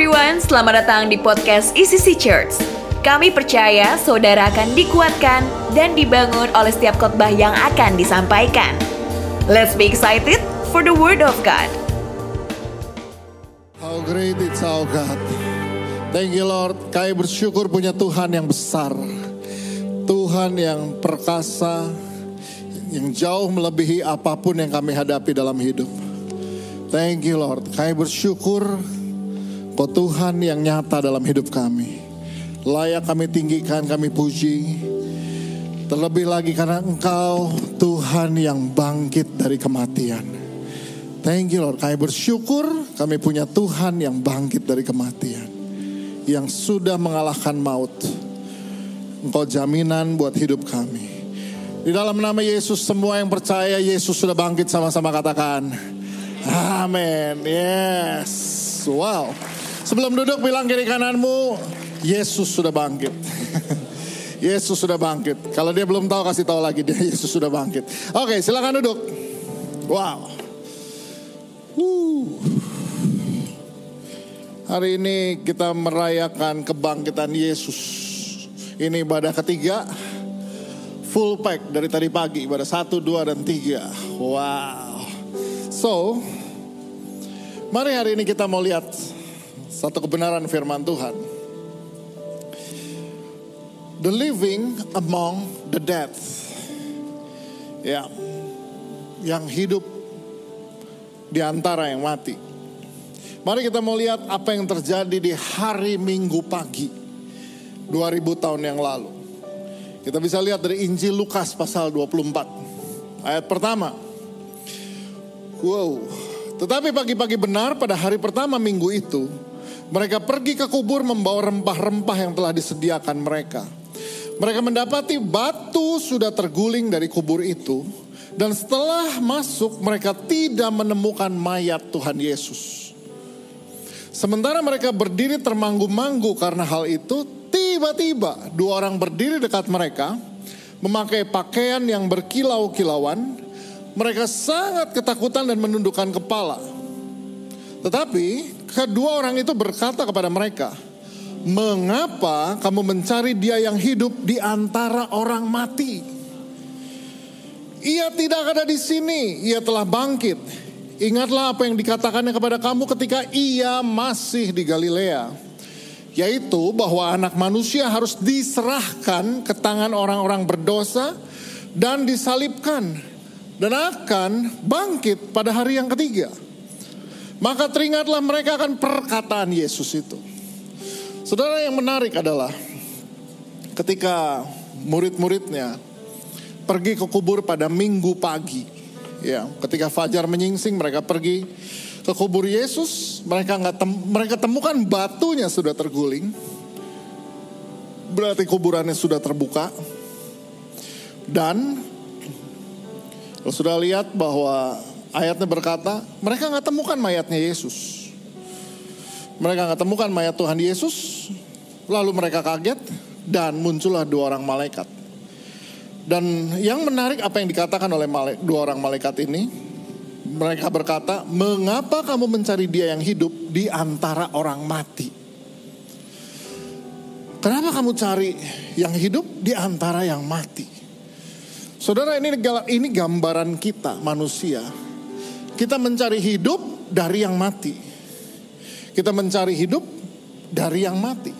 everyone, selamat datang di podcast ECC Church. Kami percaya saudara akan dikuatkan dan dibangun oleh setiap khotbah yang akan disampaikan. Let's be excited for the word of God. How great it's our God. Thank you Lord. Kami bersyukur punya Tuhan yang besar. Tuhan yang perkasa. Yang jauh melebihi apa pun yang kami hadapi dalam hidup. Thank you Lord. Kami bersyukur kau Tuhan yang nyata dalam hidup kami. Layak kami tinggikan, kami puji. Terlebih lagi karena engkau Tuhan yang bangkit dari kematian. Thank you Lord, kami bersyukur kami punya Tuhan yang bangkit dari kematian. Yang sudah mengalahkan maut. Engkau jaminan buat hidup kami. Di dalam nama Yesus semua yang percaya Yesus sudah bangkit sama-sama katakan. Amin. Yes. Wow. Sebelum duduk bilang kiri kananmu, Yesus sudah bangkit. Yesus sudah bangkit. Kalau dia belum tahu kasih tahu lagi dia Yesus sudah bangkit. Oke, silakan duduk. Wow. Uh. Hari ini kita merayakan kebangkitan Yesus. Ini ibadah ketiga. Full pack dari tadi pagi. Ibadah satu, dua, dan tiga. Wow. So, mari hari ini kita mau lihat satu kebenaran firman Tuhan. The living among the dead. Ya, yang hidup di antara yang mati. Mari kita mau lihat apa yang terjadi di hari Minggu pagi 2000 tahun yang lalu. Kita bisa lihat dari Injil Lukas pasal 24 ayat pertama. Wow. Tetapi pagi-pagi benar pada hari pertama minggu itu mereka pergi ke kubur membawa rempah-rempah yang telah disediakan mereka. Mereka mendapati batu sudah terguling dari kubur itu dan setelah masuk mereka tidak menemukan mayat Tuhan Yesus. Sementara mereka berdiri termanggu-manggu karena hal itu, tiba-tiba dua orang berdiri dekat mereka, memakai pakaian yang berkilau-kilauan. Mereka sangat ketakutan dan menundukkan kepala. Tetapi kedua orang itu berkata kepada mereka, "Mengapa kamu mencari Dia yang hidup di antara orang mati? Ia tidak ada di sini, ia telah bangkit." Ingatlah apa yang dikatakannya kepada kamu ketika ia masih di Galilea. Yaitu bahwa anak manusia harus diserahkan ke tangan orang-orang berdosa dan disalibkan. Dan akan bangkit pada hari yang ketiga. Maka teringatlah mereka akan perkataan Yesus itu. Saudara yang menarik adalah ketika murid-muridnya pergi ke kubur pada minggu pagi. Ya, ketika fajar menyingsing mereka pergi ke kubur Yesus, mereka nggak tem mereka temukan batunya sudah terguling. Berarti kuburannya sudah terbuka. Dan sudah lihat bahwa ayatnya berkata, mereka nggak temukan mayatnya Yesus. Mereka nggak temukan mayat Tuhan Yesus. Lalu mereka kaget dan muncullah dua orang malaikat. Dan yang menarik apa yang dikatakan oleh dua orang malaikat ini, mereka berkata, "Mengapa kamu mencari Dia yang hidup di antara orang mati?" Kenapa kamu cari yang hidup di antara yang mati? Saudara, ini ini gambaran kita manusia. Kita mencari hidup dari yang mati. Kita mencari hidup dari yang mati.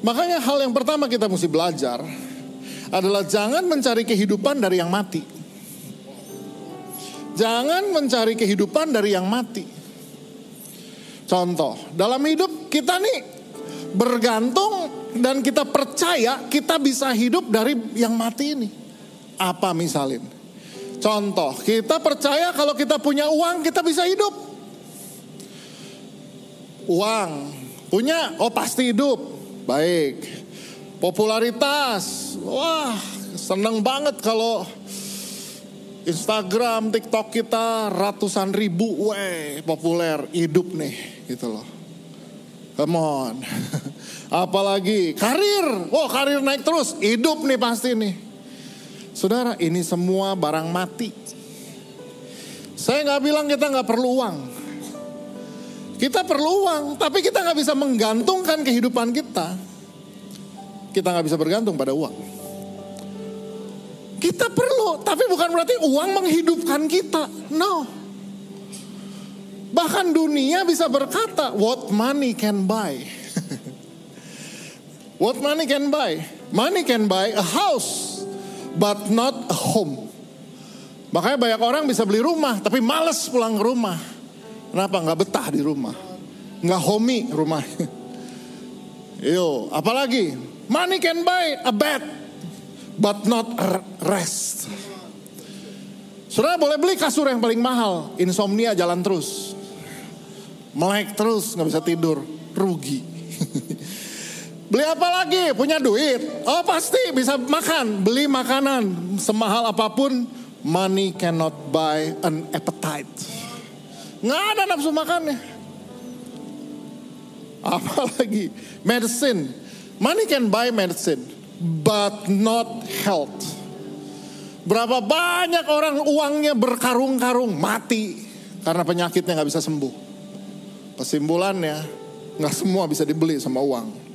Makanya hal yang pertama kita mesti belajar adalah jangan mencari kehidupan dari yang mati. Jangan mencari kehidupan dari yang mati. Contoh, dalam hidup kita nih bergantung dan kita percaya kita bisa hidup dari yang mati ini. Apa misalin? Contoh, kita percaya kalau kita punya uang kita bisa hidup. Uang, punya, oh pasti hidup. Baik, popularitas. Wah, seneng banget kalau Instagram, TikTok kita ratusan ribu, weh, populer, hidup nih, gitu loh. Come on. Apalagi karir, wah karir naik terus, hidup nih pasti nih. Saudara, ini semua barang mati. Saya nggak bilang kita nggak perlu uang. Kita perlu uang, tapi kita nggak bisa menggantungkan kehidupan kita. Kita nggak bisa bergantung pada uang. Kita perlu, tapi bukan berarti uang menghidupkan kita. No. Bahkan dunia bisa berkata, what money can buy. what money can buy? Money can buy a house, but not a home. Makanya banyak orang bisa beli rumah, tapi males pulang ke rumah. Kenapa? Nggak betah di rumah. Nggak homey rumahnya. Yo, apalagi? Money can buy a bed, but not a rest. Saudara boleh beli kasur yang paling mahal, insomnia jalan terus. Melek terus, nggak bisa tidur, rugi. beli apa lagi? Punya duit? Oh pasti bisa makan, beli makanan semahal apa pun, money cannot buy an appetite. Nggak ada nafsu makannya. Apalagi medicine. Money can buy medicine, but not health. Berapa banyak orang uangnya berkarung-karung mati karena penyakitnya nggak bisa sembuh. Kesimpulannya nggak semua bisa dibeli sama uang.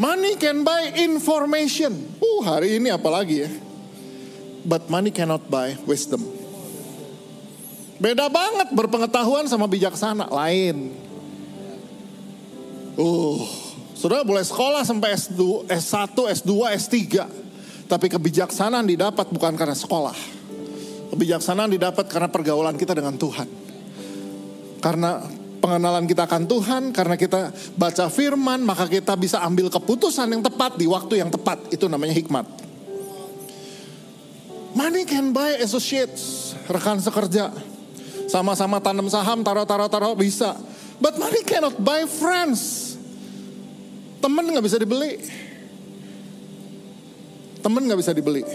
Money can buy information. Uh hari ini apalagi ya. But money cannot buy wisdom. Beda banget berpengetahuan sama bijaksana. Lain. Uh, saudara boleh sekolah sampai S2, S1, S2, S3. Tapi kebijaksanaan didapat bukan karena sekolah. Kebijaksanaan didapat karena pergaulan kita dengan Tuhan. Karena pengenalan kita akan Tuhan, karena kita baca firman, maka kita bisa ambil keputusan yang tepat di waktu yang tepat. Itu namanya hikmat. Money can buy associates, rekan sekerja. Sama-sama tanam saham, taruh-taruh-taruh bisa. But money cannot buy friends. Temen nggak bisa dibeli. Temen nggak bisa dibeli.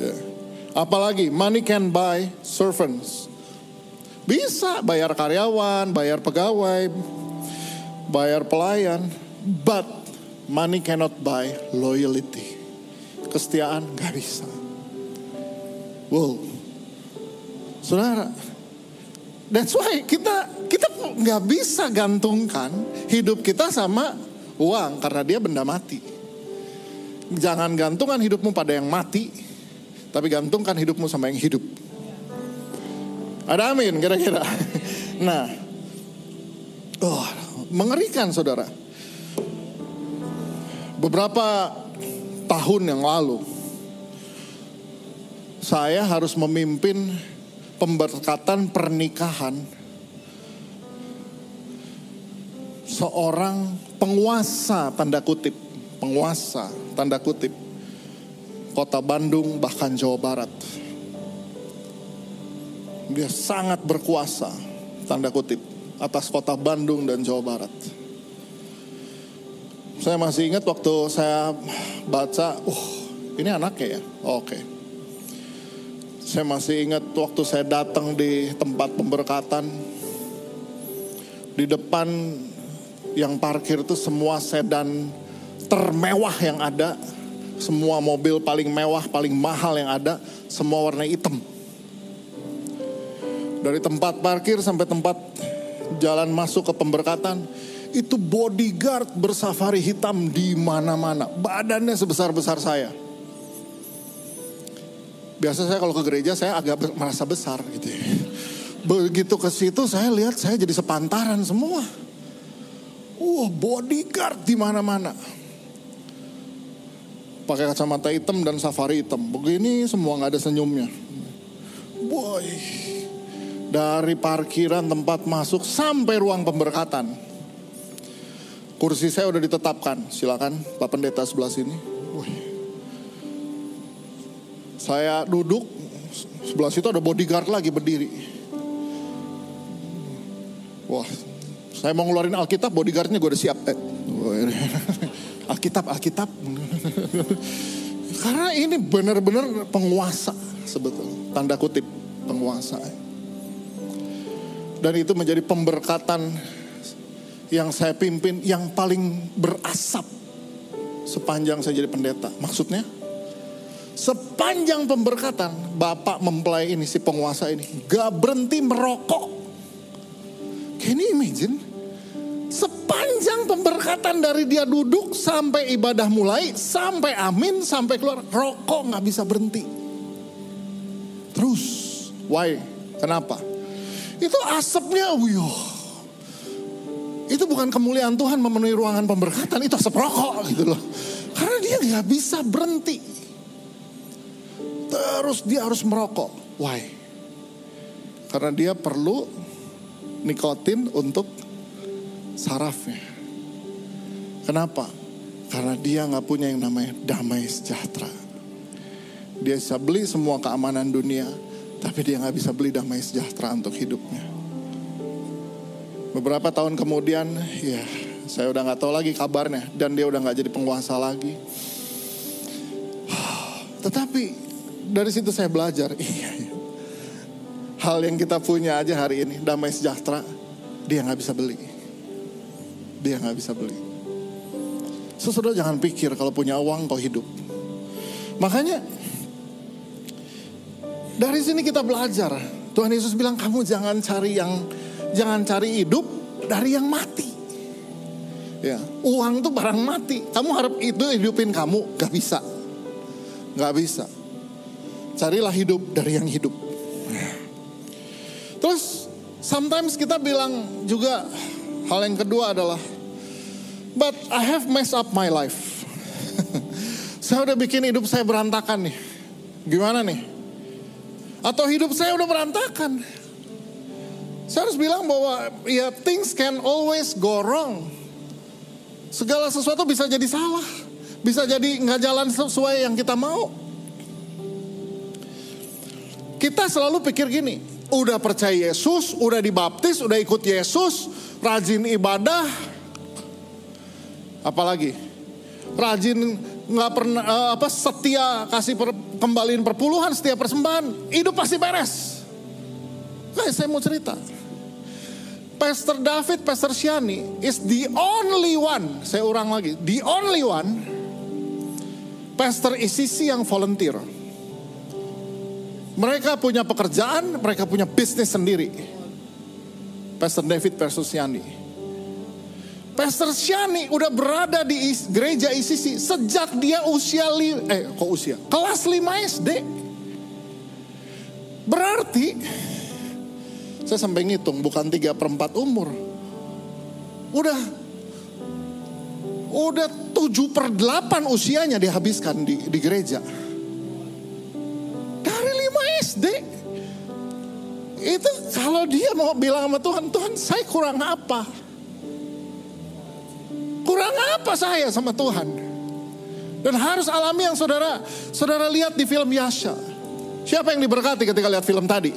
Ya. Apalagi money can buy servants. Bisa bayar karyawan, bayar pegawai, bayar pelayan. But money cannot buy loyalty. Kesetiaan nggak bisa. Wow. Saudara, that's why kita kita nggak bisa gantungkan hidup kita sama uang karena dia benda mati. Jangan gantungkan hidupmu pada yang mati, tapi gantungkan hidupmu sama yang hidup. Ada amin kira-kira. Nah, oh, mengerikan saudara. Beberapa tahun yang lalu, saya harus memimpin pemberkatan pernikahan seorang penguasa tanda kutip, penguasa tanda kutip kota Bandung bahkan Jawa Barat. Dia sangat berkuasa tanda kutip atas kota Bandung dan Jawa Barat. Saya masih ingat waktu saya baca, uh ini anaknya ya, oke. Okay. Saya masih ingat waktu saya datang di tempat pemberkatan, di depan yang parkir itu semua sedan termewah yang ada, semua mobil paling mewah, paling mahal yang ada, semua warna hitam. Dari tempat parkir sampai tempat jalan masuk ke pemberkatan, itu bodyguard bersafari hitam di mana-mana. Badannya sebesar-besar saya. Biasa saya kalau ke gereja saya agak merasa besar gitu ya. Begitu ke situ saya lihat saya jadi sepantaran semua. Wah, bodyguard di mana-mana. Pakai kacamata hitam dan safari hitam. Begini semua nggak ada senyumnya. Boy, dari parkiran tempat masuk sampai ruang pemberkatan. Kursi saya udah ditetapkan. Silakan Pak Pendeta sebelah sini. Wih. Saya duduk, sebelah situ ada bodyguard lagi berdiri. Wah, saya mau ngeluarin Alkitab, bodyguardnya gue udah siap. Eh, Alkitab, Alkitab. Karena ini benar-benar penguasa sebetulnya. Tanda kutip penguasa. Dan itu menjadi pemberkatan yang saya pimpin yang paling berasap sepanjang saya jadi pendeta. Maksudnya sepanjang pemberkatan Bapak mempelai ini si penguasa ini gak berhenti merokok. Can you imagine? Sepanjang pemberkatan dari dia duduk sampai ibadah mulai, sampai amin, sampai keluar, rokok nggak bisa berhenti. Terus, why? Kenapa? Itu asapnya, wih, itu bukan kemuliaan Tuhan memenuhi ruangan pemberkatan, itu asap rokok gitu loh. Karena dia nggak bisa berhenti. Terus dia harus merokok. Why? Karena dia perlu nikotin untuk sarafnya. Kenapa? Karena dia nggak punya yang namanya damai sejahtera. Dia bisa beli semua keamanan dunia, tapi dia nggak bisa beli damai sejahtera untuk hidupnya. Beberapa tahun kemudian, ya saya udah nggak tahu lagi kabarnya, dan dia udah nggak jadi penguasa lagi. Tetapi dari situ saya belajar, iya, iya. hal yang kita punya aja hari ini damai sejahtera, dia nggak bisa beli dia nggak bisa beli. Sesudah jangan pikir kalau punya uang kau hidup. Makanya dari sini kita belajar. Tuhan Yesus bilang kamu jangan cari yang jangan cari hidup dari yang mati. Ya, uang itu barang mati. Kamu harap itu hidupin kamu, gak bisa, gak bisa. Carilah hidup dari yang hidup. Terus sometimes kita bilang juga hal yang kedua adalah But I have messed up my life. saya udah bikin hidup saya berantakan nih. Gimana nih? Atau hidup saya udah berantakan. Saya harus bilang bahwa ya things can always go wrong. Segala sesuatu bisa jadi salah. Bisa jadi nggak jalan sesuai yang kita mau. Kita selalu pikir gini, udah percaya Yesus, udah dibaptis, udah ikut Yesus, rajin ibadah, apalagi rajin nggak pernah uh, apa setia kasih per, kembaliin perpuluhan setiap persembahan hidup pasti beres. Nah, saya mau cerita. Pastor David Pastor Shani is the only one saya ulang lagi the only one Pastor ICC yang volunteer. Mereka punya pekerjaan mereka punya bisnis sendiri. Pastor David Pastor Shani Pastor Shani udah berada di gereja ICC sejak dia usia li, eh kok usia? Kelas 5 SD. Berarti saya sampai ngitung bukan 3 per 4 umur. Udah udah 7 per 8 usianya dihabiskan di, di gereja. Dari 5 SD. Itu kalau dia mau bilang sama Tuhan, Tuhan saya kurang apa? Kurang apa saya sama Tuhan? Dan harus alami yang saudara saudara lihat di film Yasha. Siapa yang diberkati ketika lihat film tadi?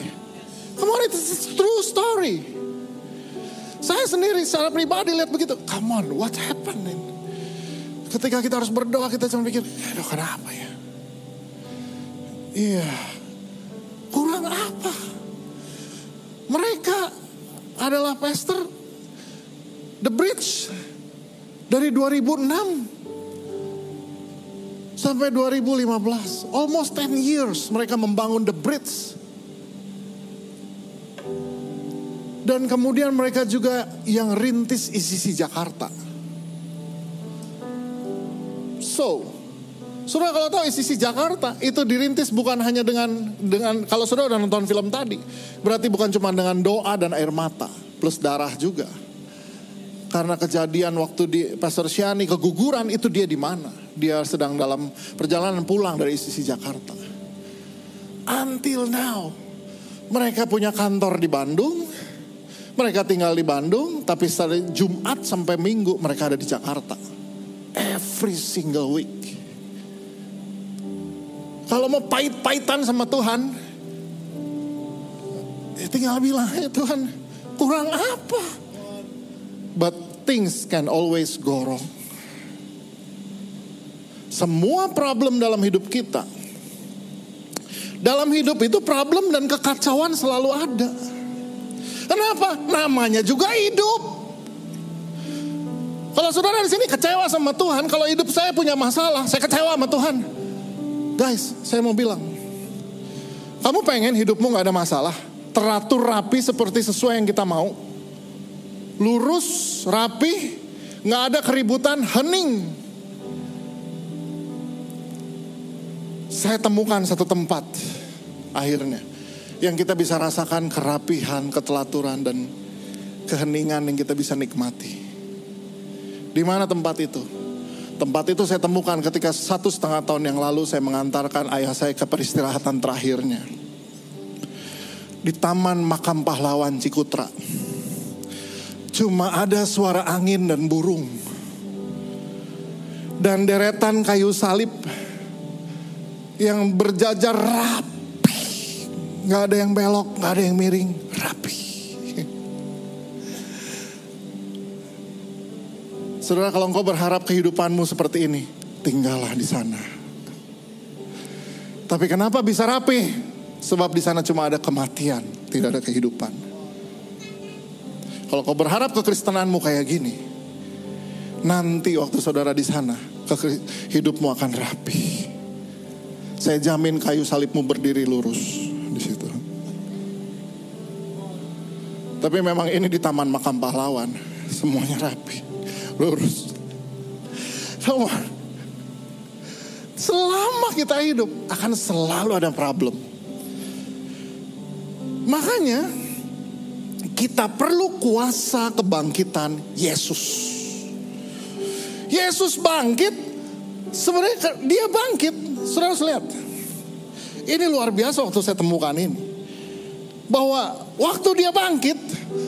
Come on, it's a true story. Saya sendiri secara pribadi lihat begitu. Come on, what happened? Ketika kita harus berdoa, kita cuma pikir, aduh kenapa ya? Iya, kurang apa? Mereka adalah pastor The Bridge dari 2006 sampai 2015, almost 10 years mereka membangun the bridge. Dan kemudian mereka juga yang rintis ICC Jakarta. So, Saudara kalau tahu ICC Jakarta itu dirintis bukan hanya dengan dengan kalau saudara udah nonton film tadi, berarti bukan cuma dengan doa dan air mata plus darah juga. Karena kejadian waktu di Pastor Syani keguguran itu dia di mana? Dia sedang dalam perjalanan pulang dari sisi Jakarta. Until now, mereka punya kantor di Bandung, mereka tinggal di Bandung, tapi dari Jumat sampai Minggu mereka ada di Jakarta. Every single week. Kalau mau pahit-pahitan sama Tuhan, ya tinggal bilang, ya Tuhan kurang apa? But things can always go wrong. Semua problem dalam hidup kita. Dalam hidup itu problem dan kekacauan selalu ada. Kenapa? Namanya juga hidup. Kalau saudara di sini kecewa sama Tuhan, kalau hidup saya punya masalah, saya kecewa sama Tuhan. Guys, saya mau bilang, kamu pengen hidupmu gak ada masalah, teratur rapi seperti sesuai yang kita mau, lurus, rapi, nggak ada keributan, hening. Saya temukan satu tempat akhirnya yang kita bisa rasakan kerapihan, ketelaturan dan keheningan yang kita bisa nikmati. Di mana tempat itu? Tempat itu saya temukan ketika satu setengah tahun yang lalu saya mengantarkan ayah saya ke peristirahatan terakhirnya. Di Taman Makam Pahlawan Cikutra. Cuma ada suara angin dan burung. Dan deretan kayu salib yang berjajar rapi. Gak ada yang belok, gak ada yang miring, rapi. Saudara kalau engkau berharap kehidupanmu seperti ini, tinggallah di sana. Tapi kenapa bisa rapi? Sebab di sana cuma ada kematian, tidak ada kehidupan. Kalau kau berharap kekristenanmu kayak gini, nanti waktu saudara di sana, hidupmu akan rapi. Saya jamin kayu salibmu berdiri lurus di situ. Tapi memang ini di Taman Makam Pahlawan, semuanya rapi lurus. Semua. Selama kita hidup akan selalu ada problem. Makanya kita perlu kuasa kebangkitan Yesus. Yesus bangkit, sebenarnya dia bangkit. Saudara lihat, ini luar biasa waktu saya temukan ini. Bahwa waktu dia bangkit,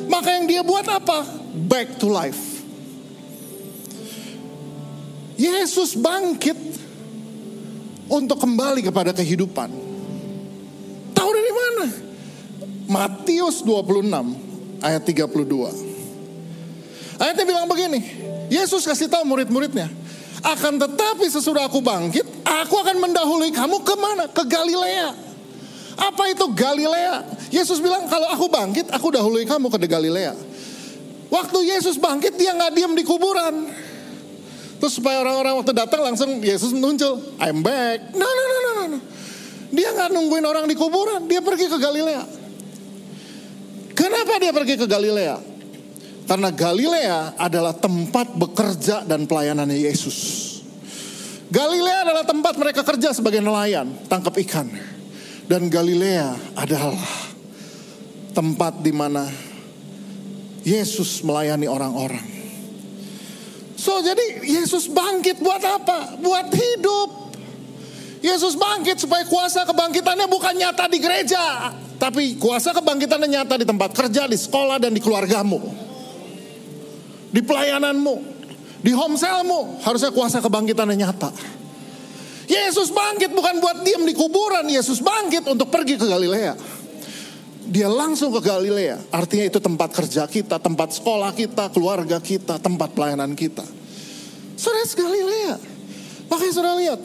maka yang dia buat apa? Back to life. Yesus bangkit untuk kembali kepada kehidupan. Tahu dari mana? Matius 26 ayat 32. Ayatnya bilang begini, Yesus kasih tahu murid-muridnya, akan tetapi sesudah aku bangkit, aku akan mendahului kamu ke mana? Ke Galilea. Apa itu Galilea? Yesus bilang kalau aku bangkit, aku dahului kamu ke Galilea. Waktu Yesus bangkit, dia nggak diam di kuburan. Terus supaya orang-orang waktu datang langsung Yesus muncul. I'm back. No, no, no, no, no. Dia nggak nungguin orang di kuburan. Dia pergi ke Galilea. Kenapa dia pergi ke Galilea? Karena Galilea adalah tempat bekerja dan pelayanannya Yesus. Galilea adalah tempat mereka kerja sebagai nelayan, tangkap ikan. Dan Galilea adalah tempat di mana Yesus melayani orang-orang. So jadi Yesus bangkit buat apa? Buat hidup. Yesus bangkit supaya kuasa kebangkitannya bukan nyata di gereja. Tapi kuasa kebangkitannya nyata di tempat kerja, di sekolah, dan di keluargamu. Di pelayananmu. Di homeselmu. Harusnya kuasa kebangkitannya nyata. Yesus bangkit bukan buat diam di kuburan. Yesus bangkit untuk pergi ke Galilea. Dia langsung ke Galilea. Artinya itu tempat kerja kita, tempat sekolah kita, keluarga kita, tempat pelayanan kita. Saudara Galilea. Makanya saudara lihat.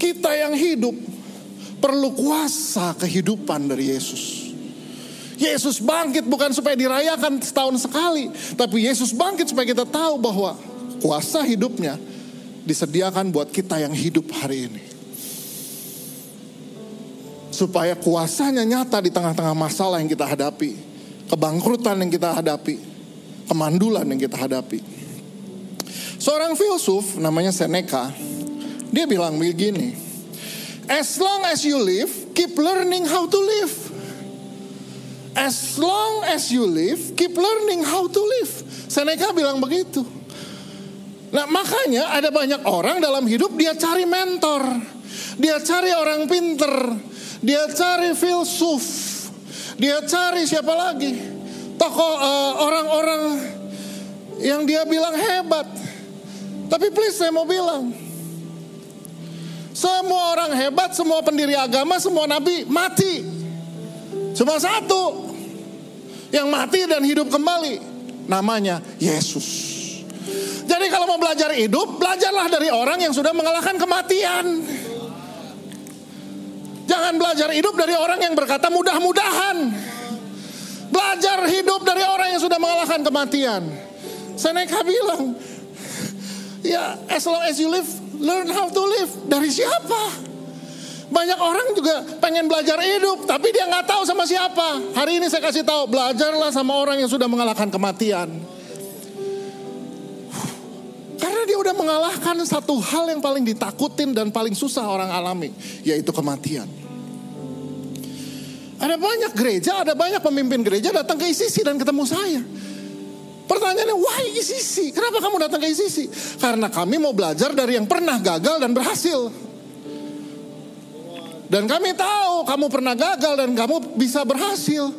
Kita yang hidup perlu kuasa kehidupan dari Yesus. Yesus bangkit bukan supaya dirayakan setahun sekali. Tapi Yesus bangkit supaya kita tahu bahwa kuasa hidupnya disediakan buat kita yang hidup hari ini supaya kuasanya nyata di tengah-tengah masalah yang kita hadapi, kebangkrutan yang kita hadapi, kemandulan yang kita hadapi. Seorang filsuf namanya Seneca, dia bilang begini, As long as you live, keep learning how to live. As long as you live, keep learning how to live. Seneca bilang begitu. Nah makanya ada banyak orang dalam hidup dia cari mentor. Dia cari orang pinter dia cari filsuf. Dia cari siapa lagi? Tokoh uh, orang-orang yang dia bilang hebat. Tapi please saya mau bilang. Semua orang hebat, semua pendiri agama, semua nabi mati. Cuma satu yang mati dan hidup kembali. Namanya Yesus. Jadi kalau mau belajar hidup, belajarlah dari orang yang sudah mengalahkan kematian. Jangan belajar hidup dari orang yang berkata mudah-mudahan. Belajar hidup dari orang yang sudah mengalahkan kematian. Seneca bilang, ya as long as you live, learn how to live. Dari siapa? Banyak orang juga pengen belajar hidup, tapi dia nggak tahu sama siapa. Hari ini saya kasih tahu, belajarlah sama orang yang sudah mengalahkan kematian. Karena dia udah mengalahkan satu hal yang paling ditakutin dan paling susah orang alami, yaitu kematian. Ada banyak gereja, ada banyak pemimpin gereja datang ke ICC dan ketemu saya. Pertanyaannya, why ICC? Kenapa kamu datang ke ICC? Karena kami mau belajar dari yang pernah gagal dan berhasil. Dan kami tahu kamu pernah gagal dan kamu bisa berhasil.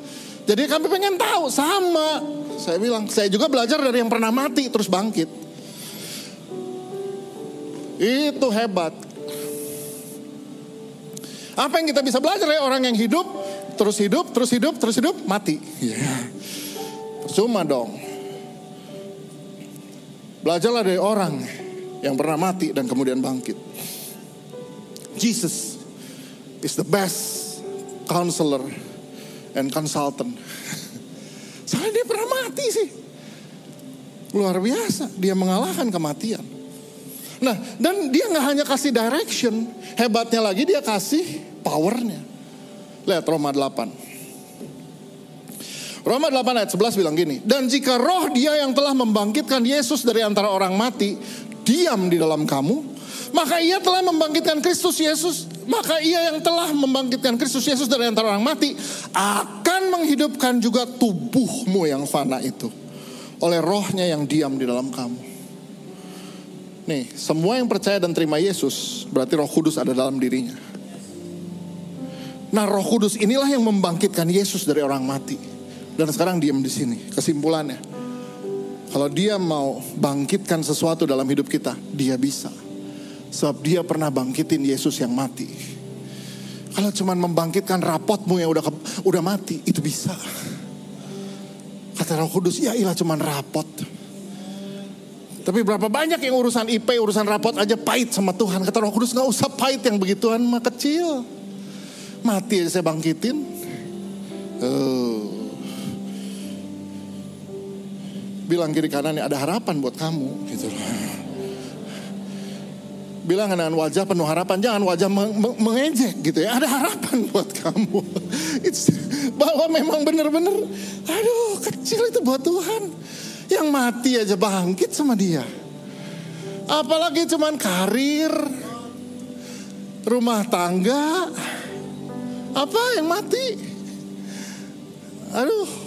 Jadi kami pengen tahu sama. Saya bilang, saya juga belajar dari yang pernah mati terus bangkit. Itu hebat. Apa yang kita bisa belajar ya orang yang hidup, terus hidup, terus hidup, terus hidup, mati. Yeah. Cuma dong. Belajarlah dari orang yang pernah mati dan kemudian bangkit. Jesus is the best counselor and consultant. Soalnya dia pernah mati sih. Luar biasa, dia mengalahkan kematian. Nah, dan dia nggak hanya kasih direction, hebatnya lagi dia kasih powernya. Lihat Roma 8. Roma 8 ayat 11 bilang gini, dan jika roh dia yang telah membangkitkan Yesus dari antara orang mati, diam di dalam kamu, maka ia telah membangkitkan Kristus Yesus, maka ia yang telah membangkitkan Kristus Yesus dari antara orang mati, akan menghidupkan juga tubuhmu yang fana itu, oleh rohnya yang diam di dalam kamu. Nih, semua yang percaya dan terima Yesus, berarti roh kudus ada dalam dirinya. Nah roh kudus inilah yang membangkitkan Yesus dari orang mati. Dan sekarang diam di sini. Kesimpulannya, kalau dia mau bangkitkan sesuatu dalam hidup kita, dia bisa. Sebab dia pernah bangkitin Yesus yang mati. Kalau cuma membangkitkan rapotmu yang udah udah mati, itu bisa. Kata Roh Kudus, ya ilah cuma rapot. Tapi berapa banyak yang urusan IP, urusan rapot aja pahit sama Tuhan. Kata Roh Kudus nggak usah pahit yang begituan mah kecil. Mati aja saya bangkitin. Uh, bilang kiri kanan ada harapan buat kamu gitu. Bilang dengan wajah penuh harapan, jangan wajah meng mengejek gitu ya. Ada harapan buat kamu. It's, bahwa memang benar-benar, aduh kecil itu buat Tuhan. Yang mati aja bangkit sama dia. Apalagi cuman karir, rumah tangga, apa yang mati? Aduh,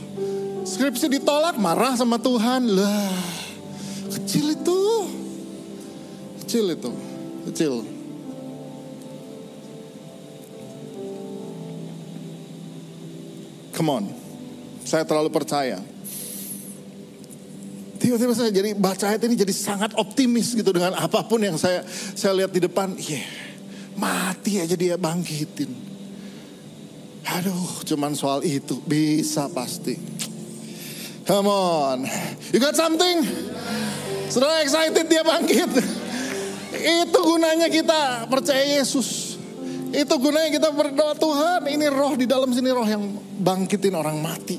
Skripsi ditolak, marah sama Tuhan. Lah, kecil itu. Kecil itu. Kecil. Come on. Saya terlalu percaya. Tiba-tiba saya jadi baca ayat ini jadi sangat optimis gitu dengan apa pun yang saya saya lihat di depan. Yeah, mati aja dia bangkitin. Aduh, cuman soal itu bisa pasti. Come on. You got something? Sudah excited dia bangkit. Itu gunanya kita percaya Yesus. Itu gunanya kita berdoa Tuhan. Ini roh di dalam sini roh yang bangkitin orang mati.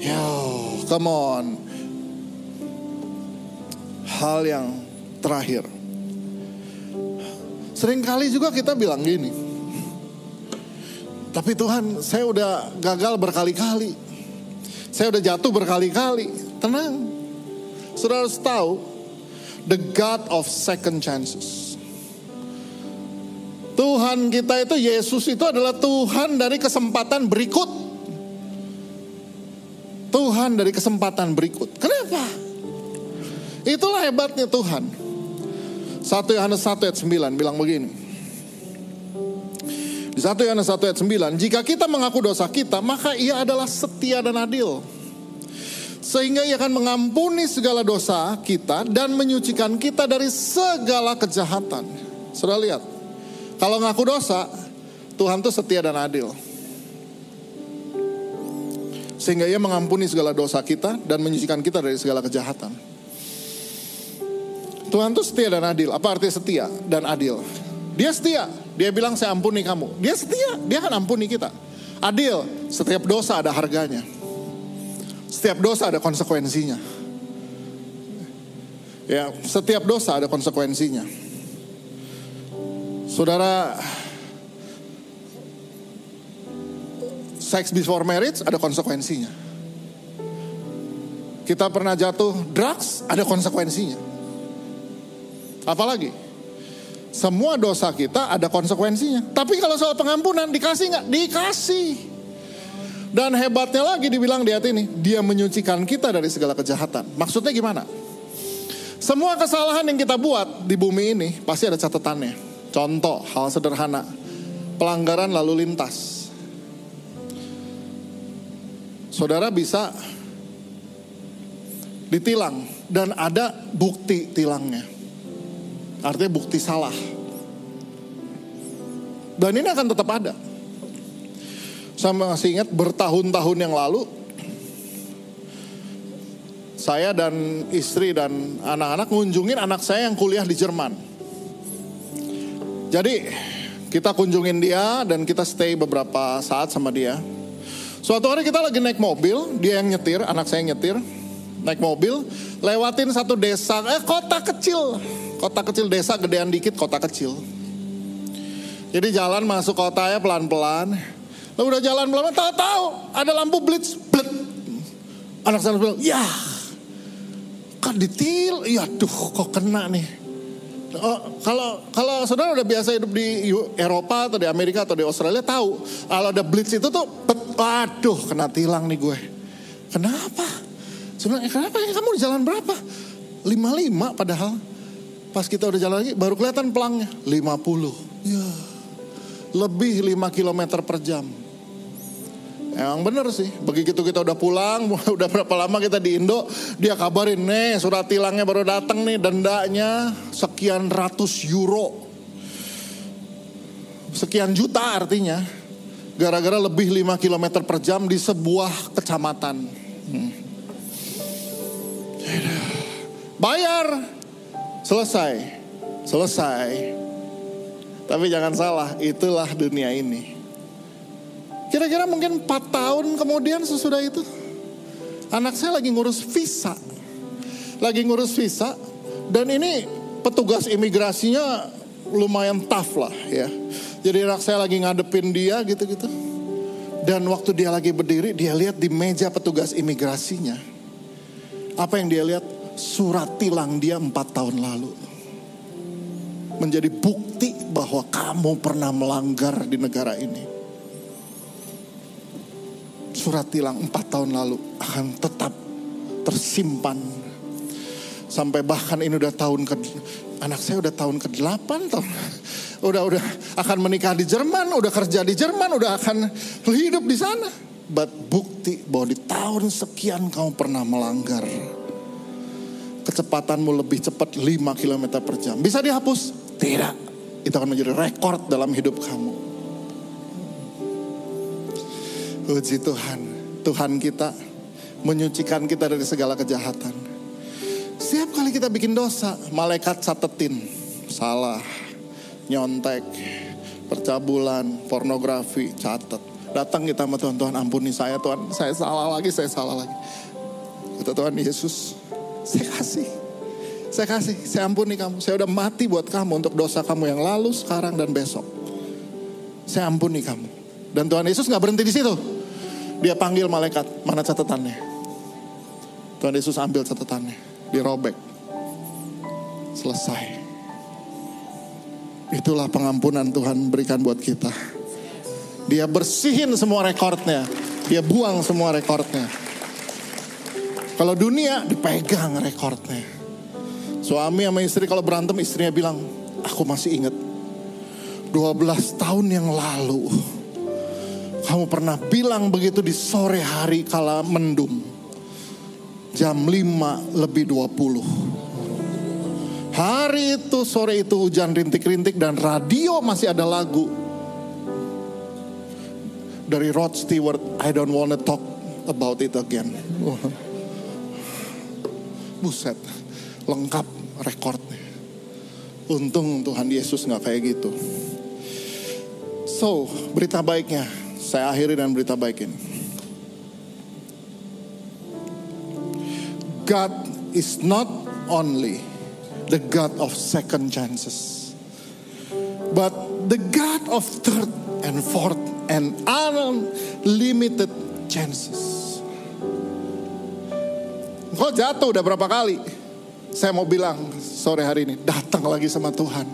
Yo, come on. Hal yang terakhir. Seringkali juga kita bilang gini. Tapi Tuhan saya udah gagal berkali-kali. Saya udah jatuh berkali-kali. Tenang. Sudah harus tahu. The God of second chances. Tuhan kita itu, Yesus itu adalah Tuhan dari kesempatan berikut. Tuhan dari kesempatan berikut. Kenapa? Itulah hebatnya Tuhan. 1 Yohanes 1 ayat 9 bilang begini. Di 1 Yohanes 1 ayat 9, jika kita mengaku dosa kita, maka ia adalah setia dan adil. Sehingga ia akan mengampuni segala dosa kita dan menyucikan kita dari segala kejahatan. Sudah lihat, kalau ngaku dosa, Tuhan tuh setia dan adil. Sehingga ia mengampuni segala dosa kita dan menyucikan kita dari segala kejahatan. Tuhan tuh setia dan adil. Apa artinya setia dan adil? Dia setia. Dia bilang saya ampuni kamu. Dia setia. Dia akan ampuni kita. Adil. Setiap dosa ada harganya. Setiap dosa ada konsekuensinya. Ya, setiap dosa ada konsekuensinya. Saudara, sex before marriage ada konsekuensinya. Kita pernah jatuh drugs ada konsekuensinya. Apalagi semua dosa kita ada konsekuensinya. Tapi kalau soal pengampunan dikasih nggak? Dikasih. Dan hebatnya lagi dibilang di hati ini, dia menyucikan kita dari segala kejahatan. Maksudnya gimana? Semua kesalahan yang kita buat di bumi ini pasti ada catatannya. Contoh hal sederhana, pelanggaran lalu lintas. Saudara bisa ditilang dan ada bukti tilangnya. Artinya bukti salah. Dan ini akan tetap ada. Saya masih ingat bertahun-tahun yang lalu saya dan istri dan anak-anak ngunjungin anak saya yang kuliah di Jerman. Jadi kita kunjungin dia dan kita stay beberapa saat sama dia. Suatu hari kita lagi naik mobil, dia yang nyetir, anak saya yang nyetir, naik mobil, lewatin satu desa, eh kota kecil, kota kecil desa gedean dikit kota kecil. Jadi jalan masuk kota ya pelan-pelan, lalu udah jalan pelan-pelan, tahu-tahu ada lampu blitz, blet. Anak saya bilang, ya, kok ditil, ya duh kok kena nih. Oh, kalau kalau saudara udah biasa hidup di Eropa atau di Amerika atau di Australia tahu kalau ada blitz itu tuh, pet, aduh kena tilang nih gue. Kenapa? Sebenarnya kenapa kamu di jalan berapa? 55 padahal. Pas kita udah jalan lagi baru kelihatan pelangnya 50. Ya. Lebih 5 km per jam. Emang bener sih, begitu kita udah pulang, udah berapa lama kita di Indo, dia kabarin nih surat tilangnya baru datang nih, dendanya sekian ratus euro. Sekian juta artinya, gara-gara lebih 5 km per jam di sebuah kecamatan. Hmm. Bayar, selesai, selesai. Tapi jangan salah, itulah dunia ini. Kira-kira mungkin 4 tahun kemudian sesudah itu. Anak saya lagi ngurus visa. Lagi ngurus visa. Dan ini petugas imigrasinya lumayan tough lah ya. Jadi anak saya lagi ngadepin dia gitu-gitu. Dan waktu dia lagi berdiri, dia lihat di meja petugas imigrasinya. Apa yang dia lihat? Surat tilang dia empat tahun lalu. Menjadi bukti bahwa kamu pernah melanggar di negara ini. Surat tilang empat tahun lalu akan tetap tersimpan. Sampai bahkan ini udah tahun ke anak saya udah tahun ke delapan tahun udah udah akan menikah di Jerman udah kerja di Jerman udah akan hidup di sana. But bukti bahwa di tahun sekian kamu pernah melanggar kecepatanmu lebih cepat 5 km per jam bisa dihapus tidak itu akan menjadi rekor dalam hidup kamu Puji Tuhan, Tuhan kita menyucikan kita dari segala kejahatan. Setiap kali kita bikin dosa, malaikat catetin. Salah, nyontek, percabulan, pornografi, catat. Datang kita sama Tuhan, Tuhan ampuni saya Tuhan. Saya salah lagi, saya salah lagi. Kata Tuhan Yesus, saya kasih. Saya kasih, saya ampuni kamu. Saya udah mati buat kamu untuk dosa kamu yang lalu, sekarang, dan besok. Saya ampuni kamu. Dan Tuhan Yesus nggak berhenti di situ. Dia panggil malaikat, mana catatannya? Tuhan Yesus ambil catatannya, dirobek. Selesai. Itulah pengampunan Tuhan berikan buat kita. Dia bersihin semua rekornya. Dia buang semua rekornya. Kalau dunia dipegang rekornya. Suami sama istri kalau berantem istrinya bilang, aku masih ingat 12 tahun yang lalu kamu pernah bilang begitu di sore hari kala mendung. Jam 5 lebih 20. Hari itu sore itu hujan rintik-rintik dan radio masih ada lagu. Dari Rod Stewart, I don't wanna talk about it again. Buset, lengkap rekornya. Untung Tuhan Yesus nggak kayak gitu. So, berita baiknya, saya akhiri dengan berita baik ini. God is not only the God of second chances, but the God of third and fourth and unlimited chances. Kau jatuh udah berapa kali? Saya mau bilang sore hari ini, datang lagi sama Tuhan.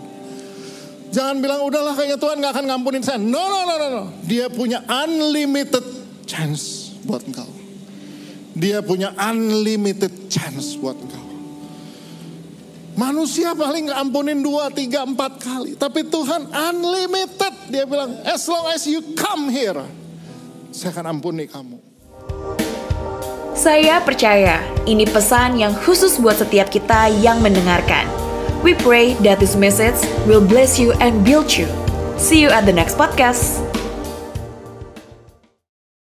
Jangan bilang udahlah kayaknya Tuhan gak akan ngampunin saya. No, no, no, no, no. Dia punya unlimited chance buat engkau. Dia punya unlimited chance buat engkau. Manusia paling nggak ampunin dua, tiga, empat kali. Tapi Tuhan unlimited. Dia bilang, as long as you come here, saya akan ampuni kamu. Saya percaya ini pesan yang khusus buat setiap kita yang mendengarkan. We pray that this message will bless you and build you. See you at the next podcast.